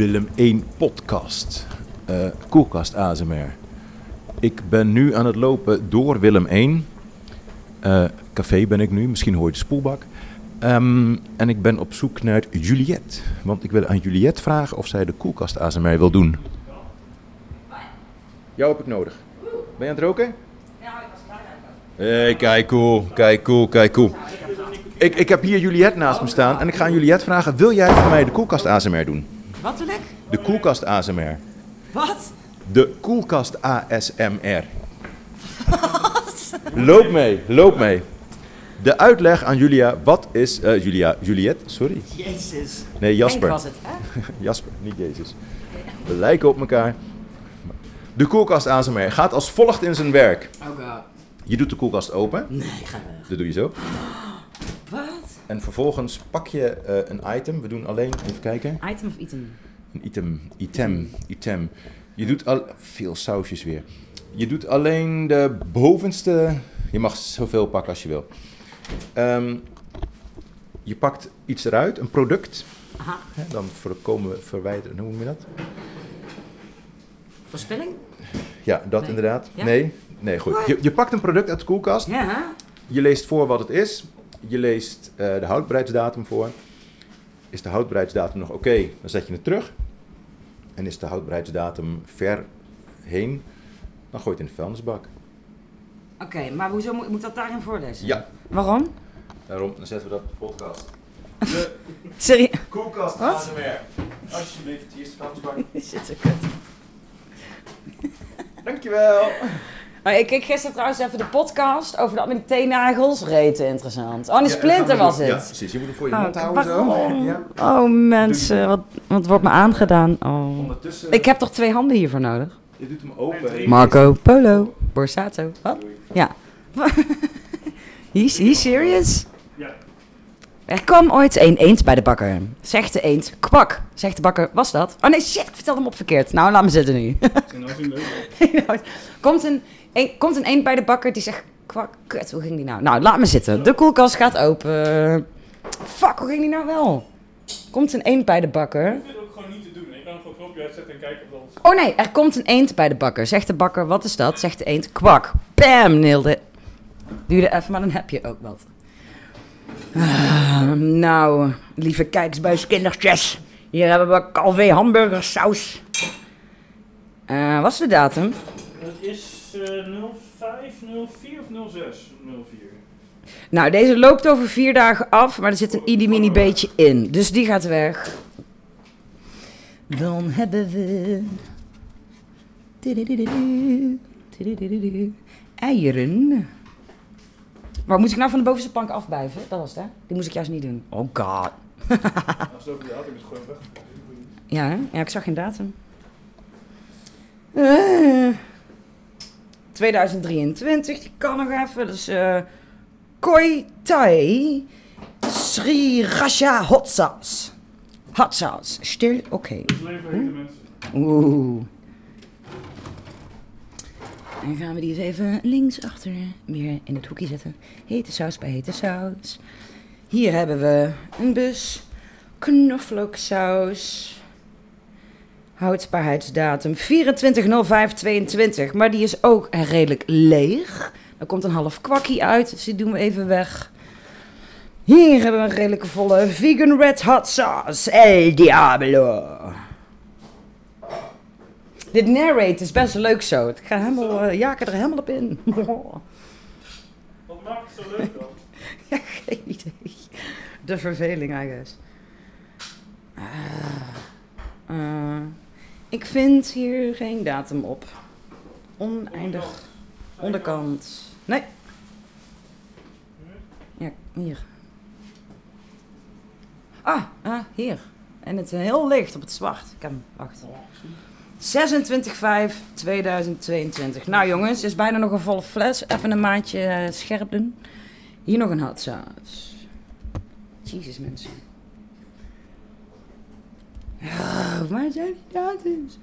Willem 1 podcast. Eh, koelkast ASMR. Ik ben nu aan het lopen door Willem 1. Eh, café ben ik nu, misschien hoor je de spoelbak. Ehm, en ik ben op zoek naar Juliette. Want ik wil aan Juliette vragen of zij de koelkast ASMR wil doen. Jou heb ik nodig. Ben je aan het roken? Hey, kijk cool, kijk cool, kijk cool. Ik, ik heb hier Juliette naast me staan en ik ga aan Juliette vragen: wil jij voor mij de koelkast ASMR doen? Wat wil ik? De koelkast ASMR. Wat? De koelkast ASMR. Loop mee, loop mee. De uitleg aan Julia, wat is eh, Julia, Juliette, sorry. Jezus. Nee, Henk Jasper. was het, hè? Jasper, niet Jezus. We lijken op elkaar. De koelkast ASMR gaat als volgt in zijn werk. Oh god. Je doet de koelkast open, Nee, ga weg. dat doe je zo. En vervolgens pak je eh, een item. We doen alleen, even kijken. Item of item? Een item, item, item. Je doet al veel sausjes weer. Je doet alleen de bovenste. Je mag zoveel pakken als je wil. Ehm, je pakt iets eruit, een product. Aha. Hè, dan voorkomen we verwijderen. Hoe noem je dat? Voorspelling? Ja, dat Nee. inderdaad. Ja? Nee, nee, goed. Je, je pakt een product uit de koelkast. Ja. Je leest voor wat het is. Je leest eh, de houdbaarheidsdatum voor. Is de houdbaarheidsdatum nog oké, dan zet je het terug. En is de houdbaarheidsdatum ver heen, dan gooi je het in de vuilnisbak. Oké, maar hoezo moet, moet ik dat daarin voorlezen? Ja, Waarom? daarom dan zetten we dat op de podcast. De Sorry. koelkast Wat? ASMR. Alsjeblieft, hier is de vuilnisbak. Shit, zo kut. Dankjewel. Oh, ik keek gisteren trouwens even de podcast over dat met die teennagels. Rete interessant. Oh, die Ja, splinter was het. Ja, precies. Je moet hem voor je Oh, mond houden zo. Ja. Oh mensen, wat, wat wordt me aangedaan? Oh. Ondertussen, Ik heb toch twee handen hiervoor nodig? je doet hem open. Marco Polo. Borsato. Wat? Ja. He's, he's serious? Er kwam ooit een eend bij de bakker. Zegt de eend, kwak. Zegt de bakker, was dat? Oh nee, shit, ik vertel hem op verkeerd. Nou, laat me zitten nu. Leuk. komt, een, een, komt een eend bij de bakker die zegt, kwak, kut, hoe ging die nou? Nou, laat me zitten. De koelkast gaat open. Fuck, hoe ging die nou wel? Komt een eend bij de bakker. Ik vind het ook gewoon niet te doen. Ik kan gewoon knopje uitzetten en kijken of dat... Oh nee, er komt een eend bij de bakker. Zegt de bakker, wat is dat? Zegt de eend, kwak. Bam, neelde. Duurde even, maar dan heb je ook wat. Ah, nou, lieve kijkersbuiskindertjes. Hier hebben we Calvé hamburgersaus. Eh wat is de datum? Het is eh 05, 04 of 06? 04. Nou, deze loopt over vier dagen af, maar er zit een idi mini beetje in. Dus die gaat weg. Dan hebben we... Eieren. Maar moet ik nou van de bovenste plank afbuiven? Dat was het, hè? Die moest ik juist niet doen. Oh god. Als het over datum is, gewoon weg. Ja, hè? ja, ik zag geen datum. Eh, 2023, die kan nog even. Dus eh Koi Thai Sri Raja Hot Sauce. Hot Sauce. Stil, oké. Mensen. Oeh. Dan gaan we die eens even links achter weer in het hoekje zetten. Hete saus bij hete saus. Hier hebben we een bus. Knoflooksaus. Houdbaarheidsdatum 24.05.22. Maar die is ook redelijk leeg. Er komt een half kwakkie uit, dus die doen we even weg. Hier hebben we een redelijke volle vegan red hot sauce. El Diablo. Dit narrate is best leuk zo. Ik ga helemaal, eh, ja, ik ga er helemaal op in. Wat maakt het zo leuk dan? ja, geen idee. De verveling, I guess. Ah. Eh, ik vind hier geen datum op. Oneindig. Onderkant. Nee. Ja, hier. Ah, ah, hier. En het is heel licht op het zwart. Ik heb hem, wacht. 26-5-2022. Nou jongens, is bijna nog een volle fles. Even een maandje eh, scherp doen. Hier nog een hot. Jezus mensen. Waar zijn die datums?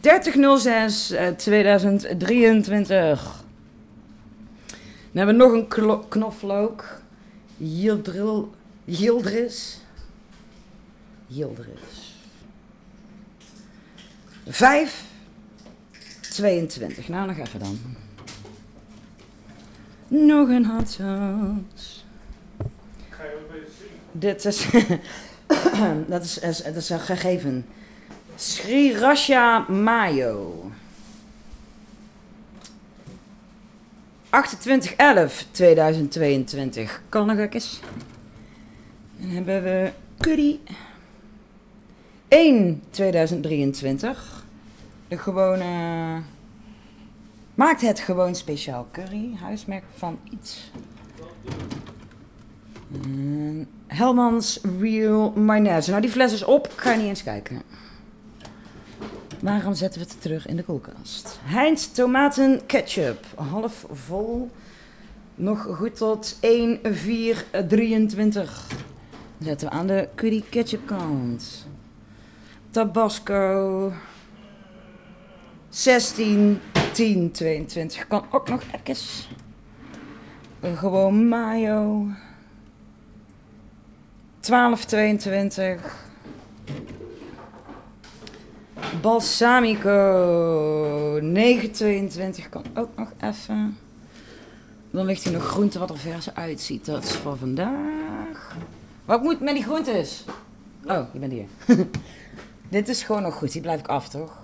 3006 eh, 2023. Dan hebben we nog een knoflook. Yildril, Yildris. Yildiris. 5, 22. Nou, nog even dan. Nog een hot sauce. Ga je ook bezig zien? Dit is, dat is, is, dat is een gegeven. Sriracha Mayo. 28-11-2022. Kan nog eens. Dan hebben we curry. 1 2023. De gewone. Maakt het gewoon speciaal curry. Huismerk van iets. En Helmans Real Mayonaise. Nou, die fles is op. Ik ga niet eens kijken. Waarom zetten we het terug in de koelkast? Heinz tomaten ketchup. Half vol. Nog goed tot 1, 4, 23. Dan zetten we aan de curry ketchup kant. Tabasco. 16, 10, 22. Kan ook nog ergens. Gewoon mayo. 12, 22. Balsamico 922 kan ook nog even. Dan ligt hier nog groente wat er vers uitziet. Dat is voor vandaag. Wat moet met die groentes? Oh, je bent hier. dit is gewoon nog goed. Die blijf ik af, toch?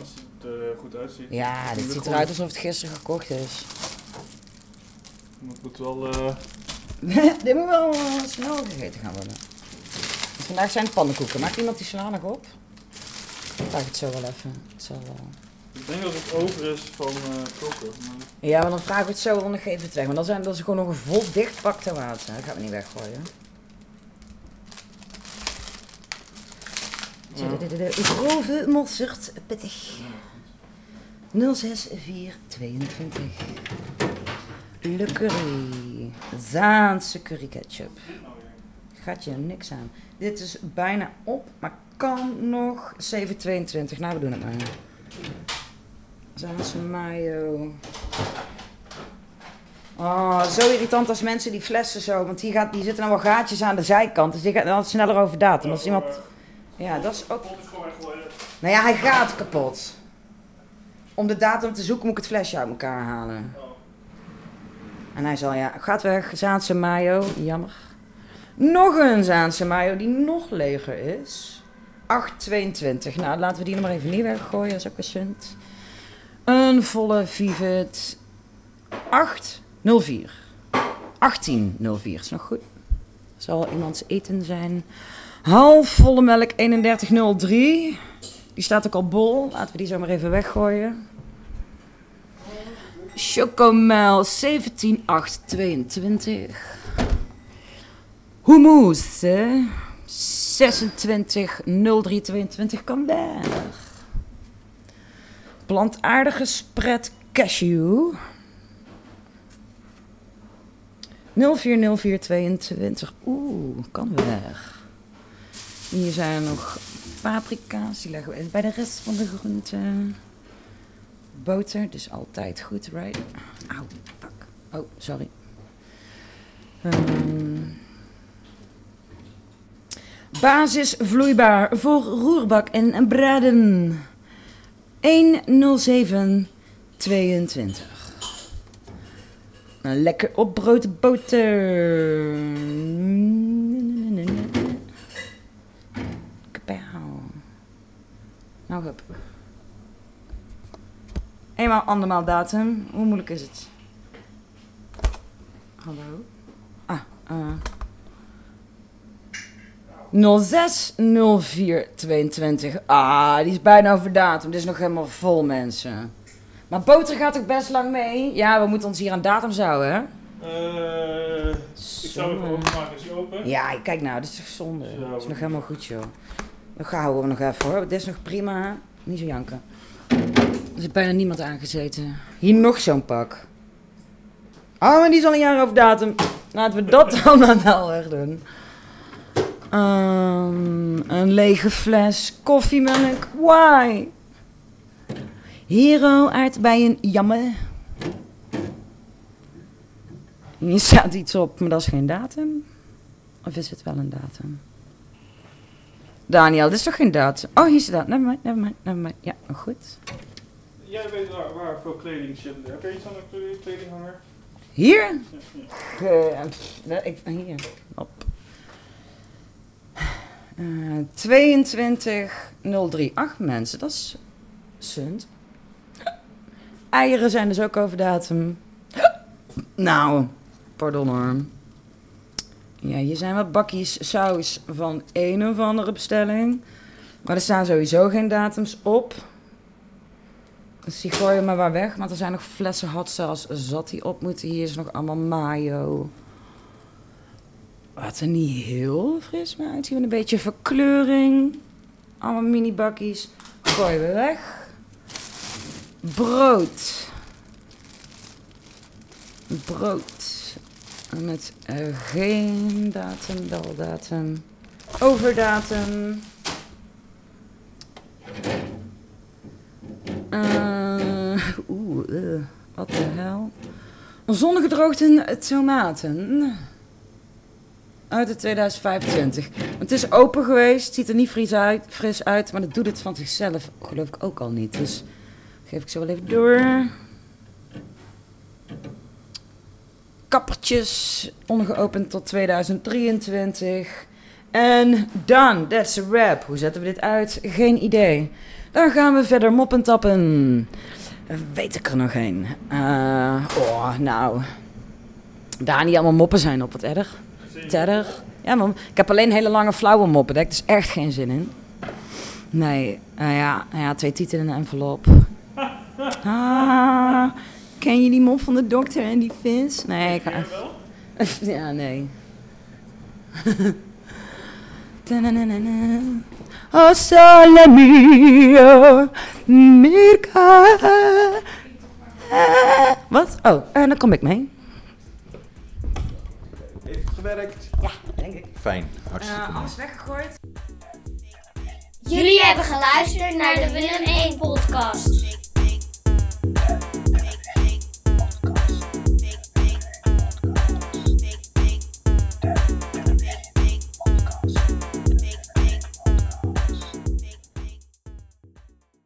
Als het er eh, goed uitziet. Ja, dit ziet eruit alsof het gisteren gekocht is. Het moet wel... eh, dit moet wel eh, snel gegeten gaan worden. Dus vandaag zijn het pannenkoeken. Maakt iemand die sla nog op? Ik vraag het zo wel even. Het zal wel... ik denk dat het over is van eh koken. Maar Ja, maar dan vragen we het zo wel nog even weg. Maar dan zijn dat is gewoon nog een vol dicht pak te water. Dat gaan we niet weggooien. Zo, de, de, de, de grove mosserd, pittig. 06422. Le curry. Zaanse curry ketchup. Gaat je niks aan. Dit is bijna op, maar kan nog 722. Nou, we doen het maar. Zaanse mayo. Oh, zo irritant als mensen die flessen zo. Want die, gaat, die zitten dan wel gaatjes aan de zijkant. Dus die gaat dan sneller over datum. Als iemand... Ja, dat is ook... Nou ja, hij gaat kapot. Om de datum te zoeken moet ik het flesje uit elkaar halen. Oh. En hij zal, ja, gaat weg. Zaanse mayo, jammer. Nog een Zaanse mayo die nog leger is. 8,22. Nou, laten we die nog maar even niet weggooien. Dat is ook gezond. Een volle Vivid 804. 1804 is nog goed. Zal iemands eten zijn. Half volle melk 3103. Die staat ook al bol. Laten we die zo maar even weggooien. Chocomel 17822. Hummus hè? 260322 kan weg. Plantaardige spread cashew. 040422. Oeh, kan weg. Hier zijn nog paprika's. Die leggen we bij de rest van de groenten. Boter, dus altijd goed, right? Auw, fuck. Oh, sorry. Ehm. basis vloeibaar voor roerbak en braden. 10722. Een lekker opbrood boter. Nou, hup. Eenmaal andermaal datum. Hoe moeilijk is het? Hallo? Ah, eh. 060422. Ah, die is bijna over datum. Dit is nog helemaal vol, mensen. Maar boter gaat toch best lang mee? Ja, we moeten ons hier aan datum houden, hè? Eh, ik zou even openmaken. Is hij open? Ja, kijk nou, dit is toch zonde. Dat is nog helemaal goed, joh. Dat houden we nog even, hoor. Dit is nog prima. Niet zo janken. Er zit bijna niemand aangezeten. Hier nog zo'n pak. Oh, maar die is al een jaar over datum. Laten we dat dan maar wel weg doen. Ehm, een lege fles koffiemelk. Why? Hero aardbeien jammer. Hier staat iets op, maar dat is geen datum. Of is het wel een datum? Daniel, dit is toch geen datum? Oh, hier staat. Never mind, never mind, never mind. Ja, goed. Jij weet waar, waar veel kleding zit. Heb je iets aan de kle- kledinghanger? Hier? Ja, ja. Eh, ik, hier. Op. Eh 2203. Ach mensen, dat is sunt. Eieren zijn dus ook over datum. Nou, pardon hoor. Ja, hier zijn wat bakjes saus van een of andere bestelling. Maar er staan sowieso geen datums op. Dus die gooien maar waar weg. Want er zijn nog flessen hot sauce zat die op moeten. Hier is nog allemaal mayo. Wat er niet heel fris meer uitziet. Een beetje verkleuring. Allemaal mini bakjes. Gooien we weg. Brood. Brood. Met eh, geen datum, daldatum. Overdatum. Eh, Oeh, eh, wat de hel. Zonnegedroogde tomaten. Uit de 2025. Het is open geweest, ziet er niet fris uit, fris uit, maar dat doet het van zichzelf geloof ik ook al niet. Dus geef ik zo wel even door. Kappertjes, ongeopend tot 2023. En done, that's a wrap. Hoe zetten we dit uit? Geen idee. Dan gaan we verder moppen tappen. Weet ik er nog een? Eh, oh, nou. Daar niet allemaal moppen zijn op, wat erg. Terg. Ja, man. Ik heb alleen hele lange flauwe moppen. Daar heb dus echt geen zin in. Nee, nou ja, nou ja, twee tieten in een envelop. Ah, ken je die mop van de dokter en die vis? Nee, ik wel? ja, nee. Oh, sole mio, Mirka. Wat? Oh, en dan kom ik mee. Heeft het gewerkt? Ja, denk ik. Fijn, hartstikke mooi. alles weggegooid. Jullie hebben geluisterd naar de Willem 1 podcast.